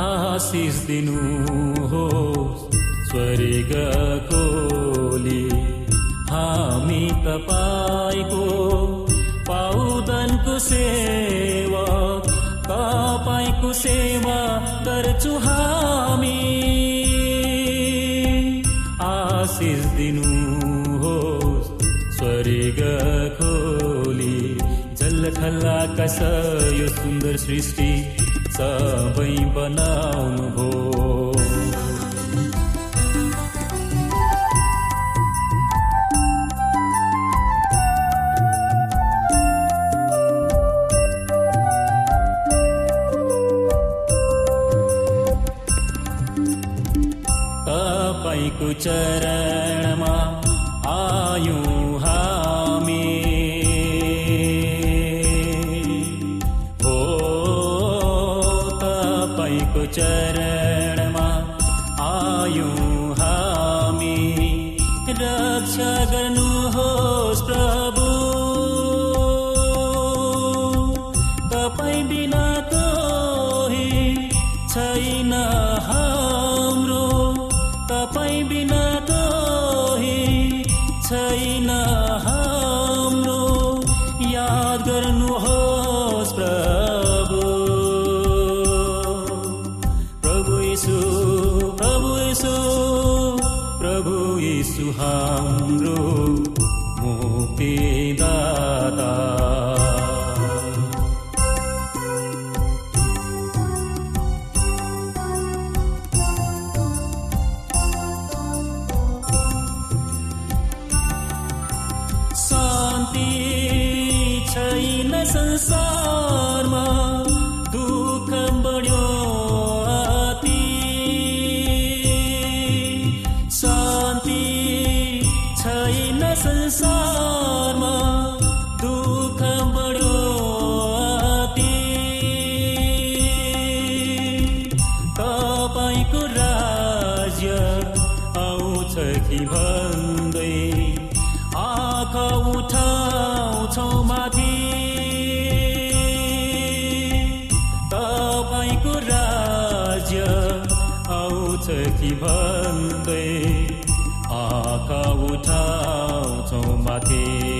आशिष दिनु हो स्वर्गकोली हामी तपाईँको पाउदनको सेवा तपाईँको सेवा गर्छु हामी। आशिष दिनु हो स्वर्ग खोली जल्लखल्ला कस यो सुन्दर सृष्टि सबै बनाउनु हो सुहाम्रो मोपे ददा उ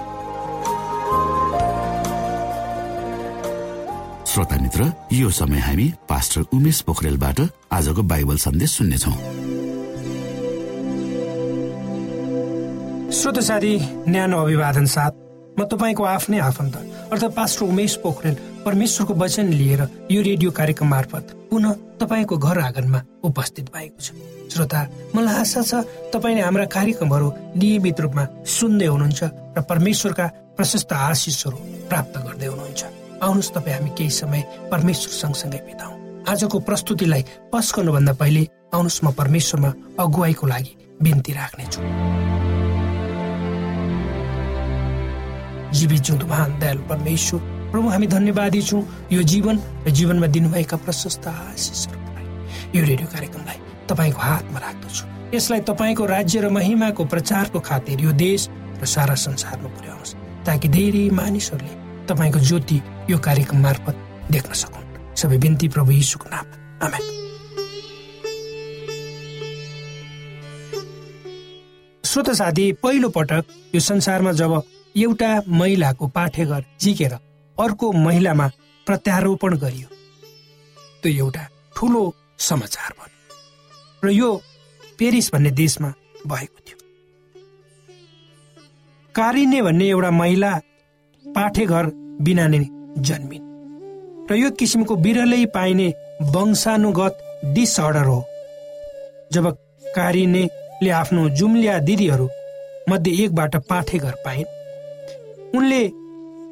श्रोता मित्र यो समय हामी पास्टर उमेश पोखरेलबाट आजको बाइबल सन्देश सुन्नेछौ। श्रोत साथी न्यानो अभिवादन साथ म तपाईँको आफ्नै आफन्त अर्थात् पास्टर उमेश पोखरेल परमेश्वरको वचन लिएर यो रेडियो कार्यक्रम मार्फत पुनः तपाईँको घर आँगनमा उपस्थित भएको छु। श्रोता मलाई आशा छ तपाईँले हाम्रा कार्यक्रमहरू नियमित रूपमा सुन्दै हुनुहुन्छ र परमेश्वरका प्रशस्त आशिषहरू प्राप्त गर्दै हुनुहुन्छ। आउनुहोस् तपाईँ हामी केही समय परमेश्वर सँगसँगै बिताउँ। आजको प्रस्तुतिलाई पस्कनुभन्दा पहिले आउनुहोस् म परमेश्वरमा अगुवाईको लागि बिन्ती राख्नेछु। जीवित जिउँदो महान दयालु परमेश्वर प्रभु हामी धन्यवादी छौँ। यो जीवन र जीवनमा दिनुभएका प्रशस्त आशिषहरूको लागि यो रेडियो कार्यक्रमलाई तपाईँको हातमा राख्दछु। यसलाई तपाईँको राज्य र महिमाको प्रचारको खातिर यो देश र सारा संसारमा पुर्याउनुहोस् ताकि धेरै मानिसहरूले तपाईँको ज्योति यो कार्यक्रम मार्फत देख्न सकुन् सबै बिन्ती प्रभु यीशुको नाम। आमेन। श्रोत साथी पहिलो पटक यो संसारमा जब एउटा महिलाको पाठेघर जिकेर अर्को महिलामा प्रत्यारोपण गरियो त्यो एउटा ठुलो समाचार भयो र यो पेरिस भन्ने देशमा भएको थियो। कारिने भन्ने एउटा महिला पाठेघर बिना नै जन्मिन्। र यो किसिमको बिरलै पाइने वंशानुगत डिसअर्डर हो। जब कारिनेले आफ्नो जुम्लिया दिदीहरू मध्ये एकबाट पाठेघर पाइन् उनले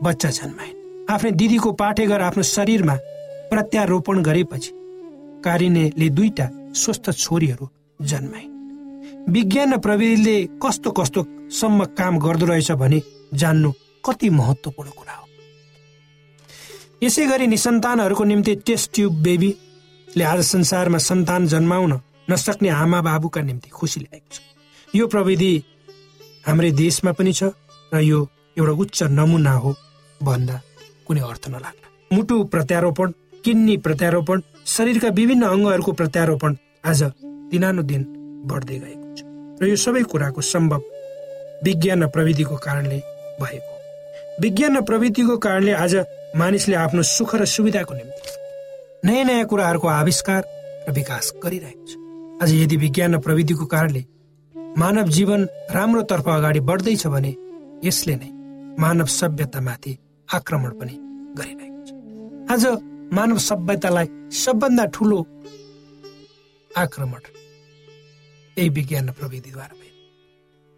बच्चा जन्माइन्। आफ्नै दिदीको पाठेघर आफ्नो शरीरमा प्रत्यारोपण गरेपछि कारिनेले दुईटा स्वस्थ छोरीहरू जन्माइन्। विज्ञान र प्रविधिले कस्तो कस्तो सम्म काम गर्दो रहेछ भने जान्नु कति महत्वपूर्ण कुरा हो। यसै गरी निसन्तानहरूको निम्ति टेस्ट ट्युब बेबीले आज संसारमा सन्तान जन्माउन नसक्ने आमा बाबुका निम्ति खुसी ल्याएको छ यो प्रविधि हाम्रै देशमा पनि छ र यो एउटा उच्च नमुना हो भन्दा कुनै अर्थ नलाग्ला मुटु प्रत्यारोपण किन्नी प्रत्यारोपण शरीरका विभिन्न अङ्गहरूको प्रत्यारोपण आज दिनानुदिन बढ्दै गएको छ र यो सबै कुराको सम्भव विज्ञान र प्रविधिको कारणले भएको। विज्ञान र प्रविधिको कारणले आज मानिसले आफ्नो सुख र सुविधाको निम्ति नयाँ नयाँ कुराहरूको आविष्कार र विकास गरिरहेको छ। आज यदि विज्ञान र प्रविधिको कारणले मानव जीवन राम्रोतर्फ अगाडि बढ्दैछ भने यसले नै मानव सभ्यतामाथि आक्रमण पनि गरिरहेको छ। आज मानव सभ्यतालाई सबभन्दा ठुलो आक्रमण यही विज्ञान र प्रविधिद्वारा भयो।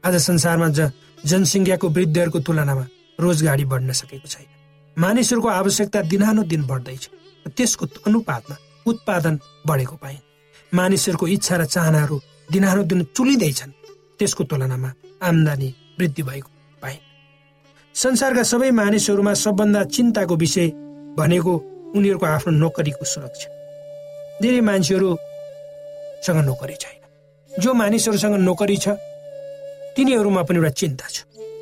आज संसारमा ज जनसङ्ख्याको वृद्धिहरूको तुलनामा रोजगारी बढ्न सकेको छैन। मानिसहरूको आवश्यकता दिनानुदिन बढ्दैछ। त्यसको अनुपातमा उत्पादन बढेको पाइन् मानिसहरूको इच्छा र चाहनाहरू दिनानुदिन चुलिँदैछन्। त्यसको तुलनामा आम्दानी वृद्धि भएको पाइन् संसारका सबै मानिसहरूमा सबभन्दा चिन्ताको विषय भनेको उनीहरूको आफ्नो नोकरीको सुरक्षा। धेरै मान्छेहरूसँग नोकरी छैन। जो मानिसहरूसँग नोकरी छ तिनीहरूमा पनि एउटा चिन्ता छ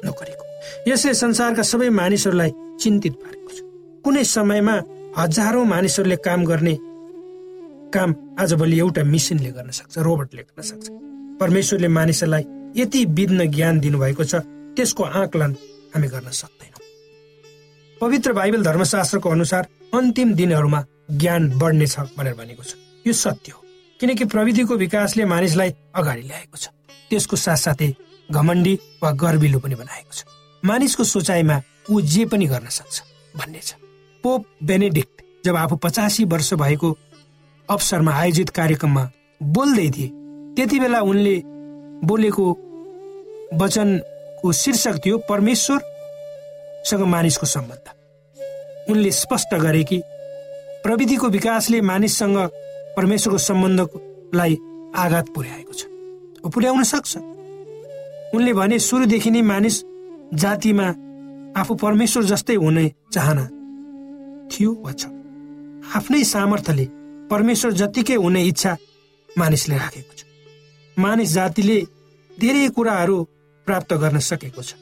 नोकरीको। यसले संसारका सबै मानिसहरूलाई चिन्तित पारेको छ। कुनै समयमा हजारौं मानिसहरूले काम गर्ने काम आजभोलि एउटा मिसिनले गर्न सक्छ रोबोटले गर्न सक्छ। परमेश्वरले मानिसहरूलाई यति विघ्न ज्ञान दिनुभएको छ त्यसको आकलन हामी गर्न सक्दैनौँ। पवित्र बाइबल धर्मशास्त्रको अनुसार अन्तिम दिनहरूमा ज्ञान बढ्नेछ भनेर भनेको छ। यो सत्य हो किनकि प्रविधिको विकासले मानिसलाई अगाडि ल्याएको छ। त्यसको साथसाथै घमण्डी वा गर्विलो पनि बनाएको छ। मानिसको सोचाइमा ऊ जे पनि गर्न सक्छ भन्ने छ। पोप बेनेडिक्ट जब आफू पचासी वर्ष भएको अवसरमा आयोजित कार्यक्रममा बोल्दै थिए त्यति बेला उनले बोलेको वचनको शीर्षक थियो परमेश्वरसँग मानिसको सम्बन्ध। उनले स्पष्ट गरे कि प्रविधिको विकासले मानिससँग परमेश्वरको सम्बन्धलाई आघात पुर्याएको छ। पुर्याउन सक्छ। उनले भने सुरुदेखि नै मानिस जातिमा आफू परमेश्वर जस्तै हुने चाहना थियो वा छ? आफ्नै सामर्थ्यले परमेश्वर जतिकै हुने इच्छा मानिसले राखेको छ। मानिस जातिले धेरै कुराहरू प्राप्त गर्न सकेको छ।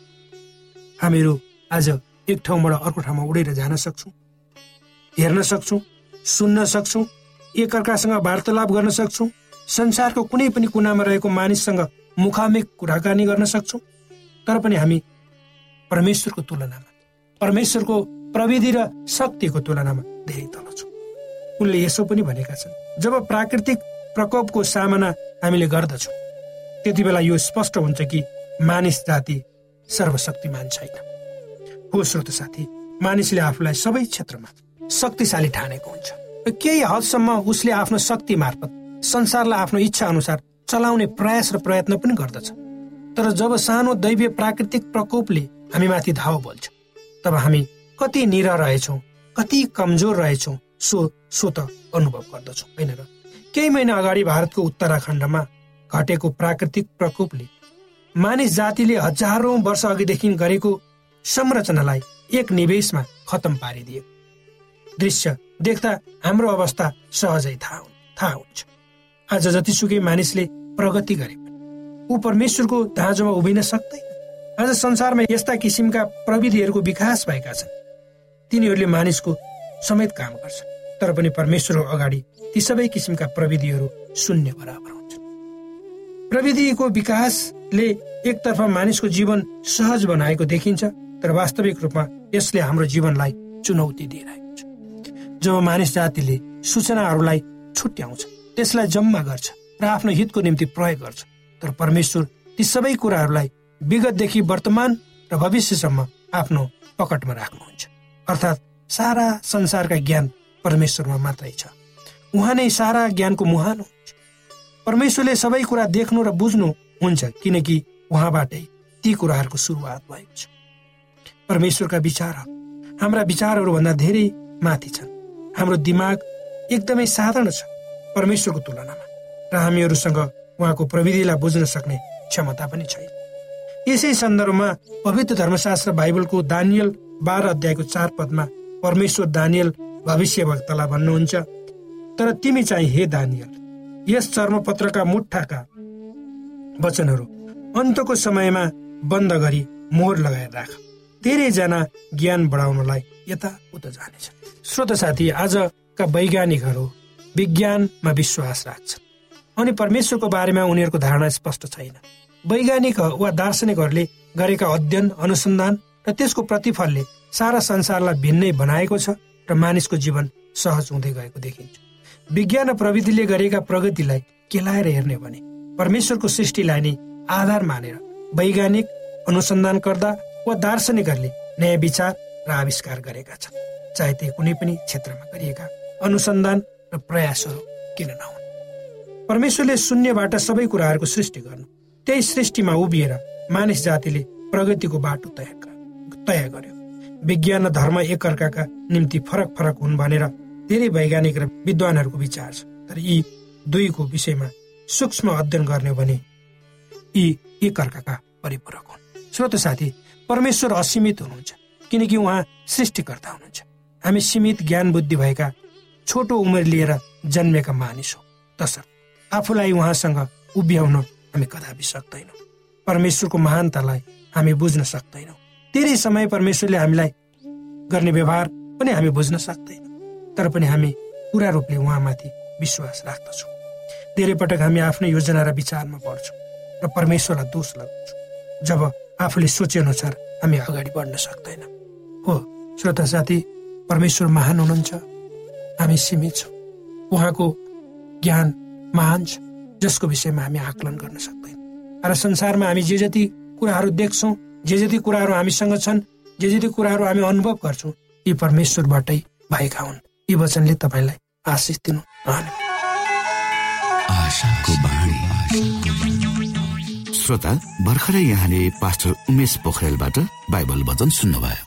हामीहरू आज एक ठाउँबाट अर्को ठाउँमा उडेर जान सक्छौँ हेर्न सक्छौँ सुन्न सक्छौँ एकअर्कासँग वार्तालाप गर्न सक्छौँ संसारको कुनै पनि कुनामा रहेको मानिससँग मुखामिक कुराकानी गर्न सक्छौँ। तर पनि हामी परमेश्वरको तुलनामा परमेश्वरको प्रविधि र शक्तिको तुलनामा धेरै तल छौँ। उनले यसो पनि भनेका छन् जब प्राकृतिक प्रकोपको सामना हामीले गर्दछौँ त्यति बेला यो स्पष्ट हुन्छ कि मानिस जाति सर्वशक्तिमान छैन। हो श्रोत साथी मानिसले आफूलाई सबै क्षेत्रमा शक्तिशाली ठानेको हुन्छ। केही हदसम्म उसले आफ्नो शक्ति मार्फत संसारलाई आफ्नो इच्छा अनुसार चलाउने प्रयास र प्रयत्न पनि गर्दछ। तर जब सानो दैवीय प्राकृतिक प्रकोपले हामी माथि धाव बोल्छ। तब हामी कति निर रहेछौँ कति कमजोर रहेछौँ सो सो त अनुभव गर्दछौँ होइन र? केही महिना अगाडि भारतको उत्तराखण्डमा घटेको प्राकृतिक प्रकोपले मानिस जातिले हजारौं वर्ष अघिदेखि गरेको संरचनालाई एक निवेशमा खतम पारिदिए दृश्य देख्दा हाम्रो अवस्था सहजै थाहा थाहा हुन्छ। आज जतिसुकै मानिसले प्रगति गरे ऊ परमेश्वरको दाँजोमा उभिन सक्दैन आज संसारमा यस्ता किसिमका प्रविधिहरूको विकास भएका छन्। तिनीहरूले मानिसको समेत काम गर्छ तर पनि परमेश्वरको अगाडि ती सबै किसिमका प्रविधिहरू शून्य बराबर हुन्छन्। प्रविधिको विकासले एकतर्फ मानिसको जीवन सहज बनाएको देखिन्छ तर वास्तविक रूपमा यसले हाम्रो जीवनलाई चुनौती दिइरहेको छ। जब मानिस जातिले सूचनाहरूलाई छुट्याउँछ त्यसलाई जम्मा गर्छ र आफ्नो हितको निम्ति प्रयोग गर्छ तर परमेश्वर ती सबै कुराहरूलाई विगतदेखि वर्तमान र भविष्यसम्म आफ्नो पकटमा राख्नुहुन्छ। अर्थात् सारा संसारका ज्ञान परमेश्वरमा मात्रै छ। उहाँ नै सारा ज्ञानको मुहान हुन्छ परमेश्वरले सबै कुरा देख्नु र बुझ्नु हुन्छ किनकि उहाँबाटै ती कुराहरूको सुरुवात भएको छ। परमेश्वरका विचार हाम्रा विचारहरूभन्दा धेरै माथि छन्। हाम्रो दिमाग एकदमै साधारण छ परमेश्वरको तुलनामा र हामीहरूसँग उहाँको प्रविधिलाई बुझ्न सक्ने क्षमता पनि छैन। यसै सन्दर्भमा पवित्र धर्मशास्त्र बाइबलको दानियल बाह्र अध्यायको चार पदमा परमेश्वर दानियल भविष्य भक्तलाई भन्नुहुन्छ तर तिमी चाहिँ हे दानियल यस चर्मपत्रका मुठाका वचनहरू अन्तको समयमा बन्द गरी मोहर लगाएर राख। धेरैजना ज्ञान बढाउनलाई यताउता जानेछ श्रोत साथी आजका वैज्ञानिकहरू विज्ञानमा विश्वास राख्छन्। अनि परमेश्वरको बारेमा उनीहरूको धारणा स्पष्ट छैन। वैज्ञानिक वा दार्शनिकहरूले गरेका अध्ययन अनुसन्धान र त्यसको प्रतिफलले सारा संसारलाई भिन्नै बनाएको छ र मानिसको जीवन सहज हुँदै गएको देखिन्छ। विज्ञान र प्रविधिले गरेका प्रगतिलाई केलाएर हेर्ने भने परमेश्वरको सृष्टिलाई नै आधार मानेर वैज्ञानिक अनुसन्धान गर्दा वा दार्शनिकहरूले नयाँ विचार र आविष्कार गरेका छन्। चाहे त्यो कुनै पनि क्षेत्रमा गरिएका अनुसन्धान र प्रयासहरू किन नहुन्। परमेश्वरले शून्यबाट सबै कुराहरूको सृष्टि गर्नु त्यही सृष्टिमा उभिएर मानिस जातिले प्रगतिको बाटो तय तय गर्यो। विज्ञान र धर्म एकअर्काका निम्ति फरक फरक हुन् भनेर धेरै वैज्ञानिक र विद्वानहरूको विचार छ। तर यी दुईको विषयमा सूक्ष्म अध्ययन गर्ने भने यी एकअर्काका परिपूरक हुन्। श्रोत साथी परमेश्वर असीमित हुनुहुन्छ किनकि उहाँ सृष्टिकर्ता हुनुहुन्छ। हामी सीमित ज्ञान बुद्धि भएका छोटो उमेर लिएर जन्मेका मानिस हौ। तसर्थ आफूलाई उहाँसँग उभ्याउन हामी कदापि सक्दैनौँ। परमेश्वरको महानतालाई हामी बुझ्न सक्दैनौँ। धेरै समय परमेश्वरले हामीलाई गर्ने व्यवहार पनि हामी बुझ्न सक्दैनौँ। तर पनि हामी पुरा रूपले उहाँमाथि विश्वास राख्दछौँ। धेरै पटक हामी आफ्नो योजना र विचारमा पढ्छौँ र परमेश्वरलाई दोष लगाउँछौँ। जब आफूले सोचे अनुसार हामी अगाडि बढ्न सक्दैन। हो श्रोता साथी परमेश्वर महान हुनुहुन्छ। हामी सीमित छौँ। उहाँको ज्ञान महान छ। जसको विषयमा हामी आकलन गर्न सक्दैनौँ। र संसारमा हामी जे जति कुराहरू देख्छौँ जे जति कुराहरू हामीसँग छन् जे जति कुराहरू हामी अनुभव गर्छौँ यी परमेश्वरबाटै भएका हुन्। यी वचनले तपाईँलाई आशिष दिनु। श्रोता भर्खरै यहाँले पास्टर उमेश पोखरेलबाट बाइबल वचन सुन्नुभयो।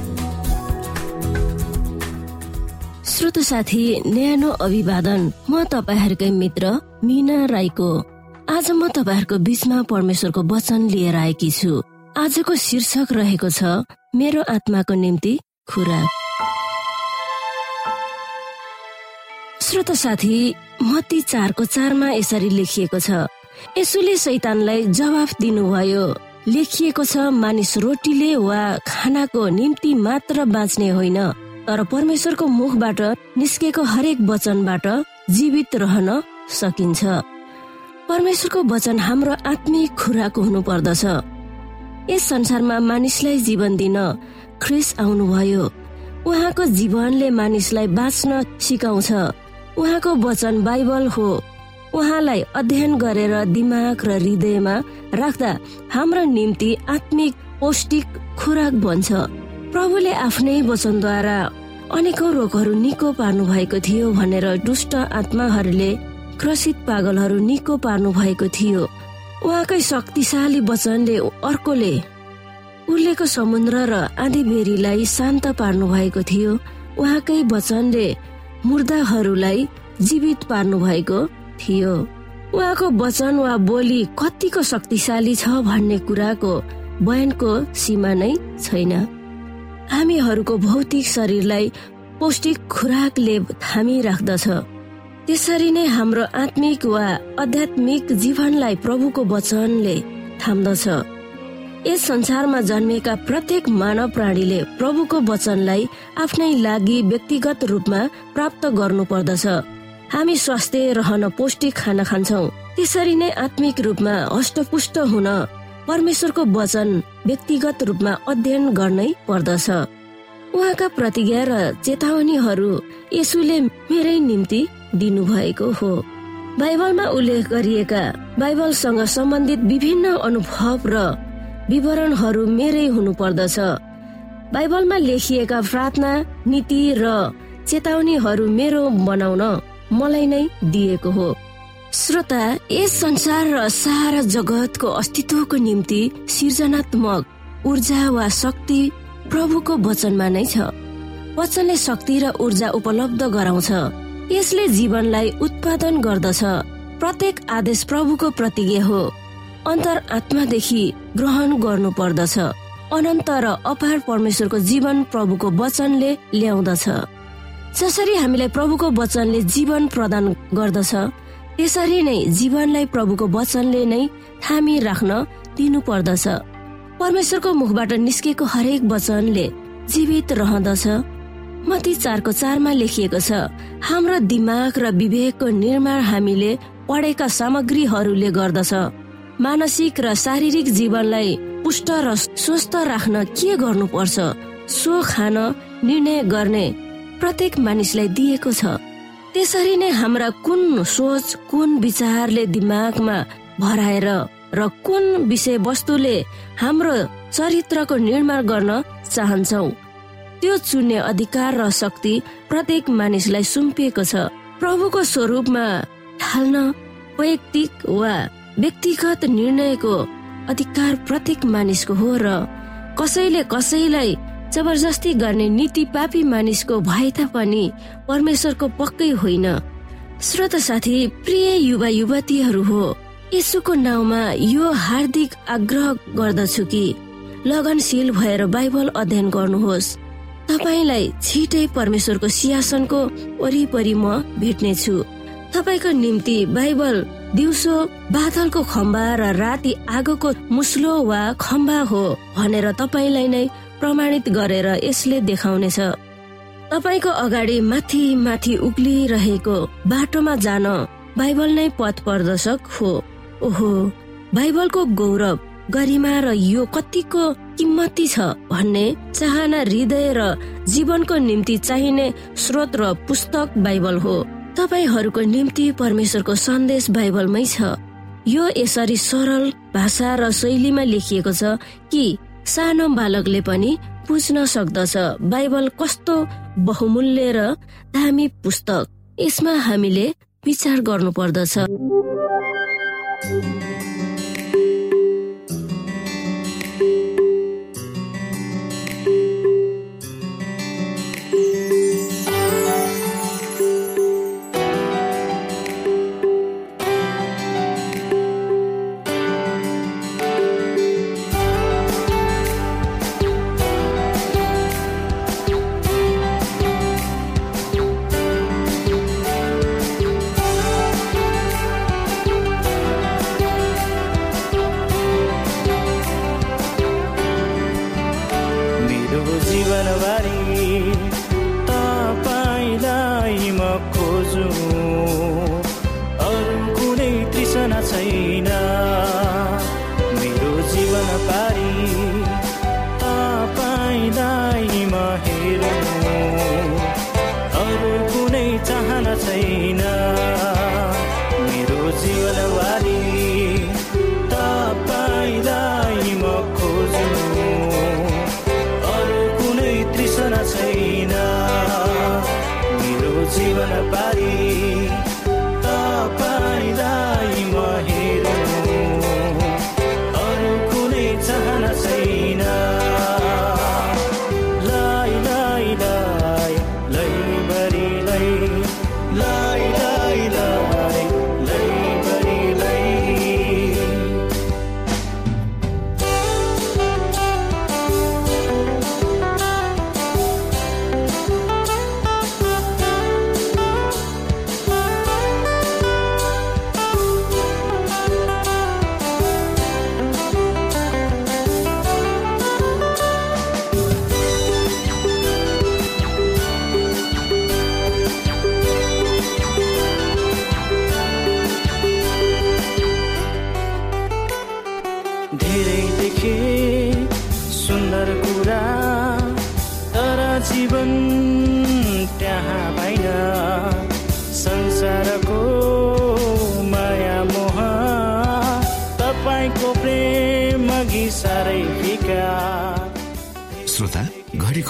श्रोत साथी न्यानो अभिवादन। म तपाईँहरूकै मित्र मिना राईको। आज म तपाईँहरूको बिचमा परमेश्वरको वचन लिएर आएकी छु। आजको शीर्षक रहेको छ मेरो आत्माको निम्ति खुराक। श्रोत साथी मती चारको चारमा यसरी लेखिएको छ यसोले शैतानलाई जवाफ दिनुभयो। लेखिएको छ मानिस रोटीले वा खानाको निम्ति मात्र बाँच्ने होइन। तर परमेश्वरको मुखबाट निस्केको हरेक वचनबाट जीवित रहन सकिन्छ। परमेश्वरको वचन हाम्रो आत्मिक खुराक हुनु पर्दछ यस संसारमा मानिसलाई जीवन दिन ख्रिस आउनुभयो। उहाँको जीवनले मानिसलाई बाँच्न सिकाउँछ। उहाँको वचन बाइबल हो। उहाँलाई अध्ययन गरेर दिमाग र हृदयमा राख्दा हाम्रो निम्ति आत्मिक पौष्टिक खुराक बन्छ। प्रभुले आफ्नै वचनद्वारा अनेकौं रोगहरू निको पार्नु भएको थियो भनेर दुष्ट आत्माहरूले क्रसित पागलहरू निको पार्नु भएको थियो। उहाँकै शक्तिशाली वचनले अर्कोले उर्लेको समुद्र र आधी बेरीलाई शान्त पार्नु भएको थियो। उहाँकै वचनले मुर्दाहरूलाई जीवित पार्नु भएको थियो। उहाँको वचन वा बोली कतिको शक्तिशाली छ भन्ने कुराको बयानको सीमा नै छैन। हामीहरूको भौतिक शरीरलाई पौष्टिक खुराकले थामिराख्दछ त्यसरी नै हाम्रो आत्मिक वा आध्यात्मिक जीवनलाई प्रभुको वचनले थाम्दछ। यस संसारमा जन्मेका प्रत्येक मानव प्राणीले प्रभुको वचनलाई आफ्नै लागि व्यक्तिगत रूपमा प्राप्त गर्नु पर्दछ हामी स्वास्थ्य रहन पौष्टिक खाना खान्छौ। त्यसरी नै आत्मिक रूपमा हष्टपुष्ट हुन परमेश्वरको वचन व्यक्तिगत रूपमा अध्ययन गर्नै पर्दछ। उहाँका प्रतिज्ञा र चेतावनीहरू यसुले मेरै निम्ति दिनुभएको हो। बाइबलमा उल्लेख गरिएका बाइबलसँग सम्बन्धित विभिन्न अनुभव र विवरणहरू मेरै हुनु पर्दछ बाइबलमा लेखिएका प्रार्थना नीति र चेतावनीहरू मेरो बनाउन मलाई नै दिएको हो। श्रोता यस संसार र सारा जगतको अस्तित्वको निम्ति सृजनात्मक ऊर्जा वा शक्ति प्रभुको वचनमा नै छ। वचनले शक्ति र ऊर्जा उपलब्ध गराउँछ। यसले जीवनलाई उत्पादन गर्दछ। प्रत्येक आदेश प्रभुको प्रतिज्ञा हो। अन्तर आत्मादेखि ग्रहण गर्नु पर्दछ अनन्त र अपार परमेश्वरको जीवन प्रभुको वचनले ल्याउँदछ। जसरी हामीलाई प्रभुको वचनले जीवन प्रदान गर्दछ त्यसरी नै जीवनलाई प्रभुको वचनले नै थामी राख्न दिनु पर्दछ परमेश्वरको मुखबाट निस्केको हरेक वचनले जीवित रहँदछ। मती चारको चारमा लेखिएको छ हाम्रो दिमाग र विवेकको निर्माण हामीले पढेका सामग्रीहरूले गर्दछ। मानसिक र शारीरिक जीवनलाई पुष्ट र स्वस्थ राख्न के गर्नुपर्छ? सो खान निर्णय गर्ने प्रत्येक मानिसलाई दिएको छ। त्यसरी नै हाम्रा कुन सोच कुन विचारले दिमागमा भराएर र कुन विषय वस्तुले हाम्रो चरित्रको निर्माण गर्न चाहन्छौ? त्यो चुन्ने अधिकार र शक्ति प्रत्येक मानिसलाई सुम्पिएको छ। प्रभुको स्वरूपमा ढाल्न वैयक्तिक वा व्यक्तिगत निर्णयको अधिकार प्रत्येक मानिसको हो र कसैले कसैलाई जबरजस्ती गर्ने नीति पापी मानिसको भए तापनि परमेश्वरको पक्कै होइन। श्रोत साथी प्रिय युवा युवतीहरू हो यसुको नाउँमा यो हार्दिक आग्रह गर्दछु कि लगनशील भएर बाइबल अध्ययन गर्नुहोस्। तपाईँलाई छिटै परमेश्वरको सिंहासनको वरिपरि म भेट्नेछु। तपाईँको निम्ति बाइबल दिउँसो बादलको खम्बा र राति आगोको मुस्लो वा खम्बा हो भनेर तपाईँलाई नै प्रमाणित गरेर यसले देखाउनेछ। तपाईँको अगाडि माथि माथि उक्लिरहेको बाटोमा जान बाइबल नै पथ प्रदर्शक हो। ओहो बाइबलको गौरव गरिमा र यो कतिको किम्मती छ भन्ने चाहना हृदय र जीवनको निम्ति चाहिने स्रोत र पुस्तक बाइबल हो। तपाईँहरूको निम्ति परमेश्वरको सन्देश बाइबलमै छ। यो यसरी सरल भाषा र शैलीमा लेखिएको छ कि सानो बालकले पनि बुझ्न सक्दछ बाइबल कस्तो बहुमूल्य र दामी पुस्तक। यसमा हामीले विचार गर्नु मेरो जीवन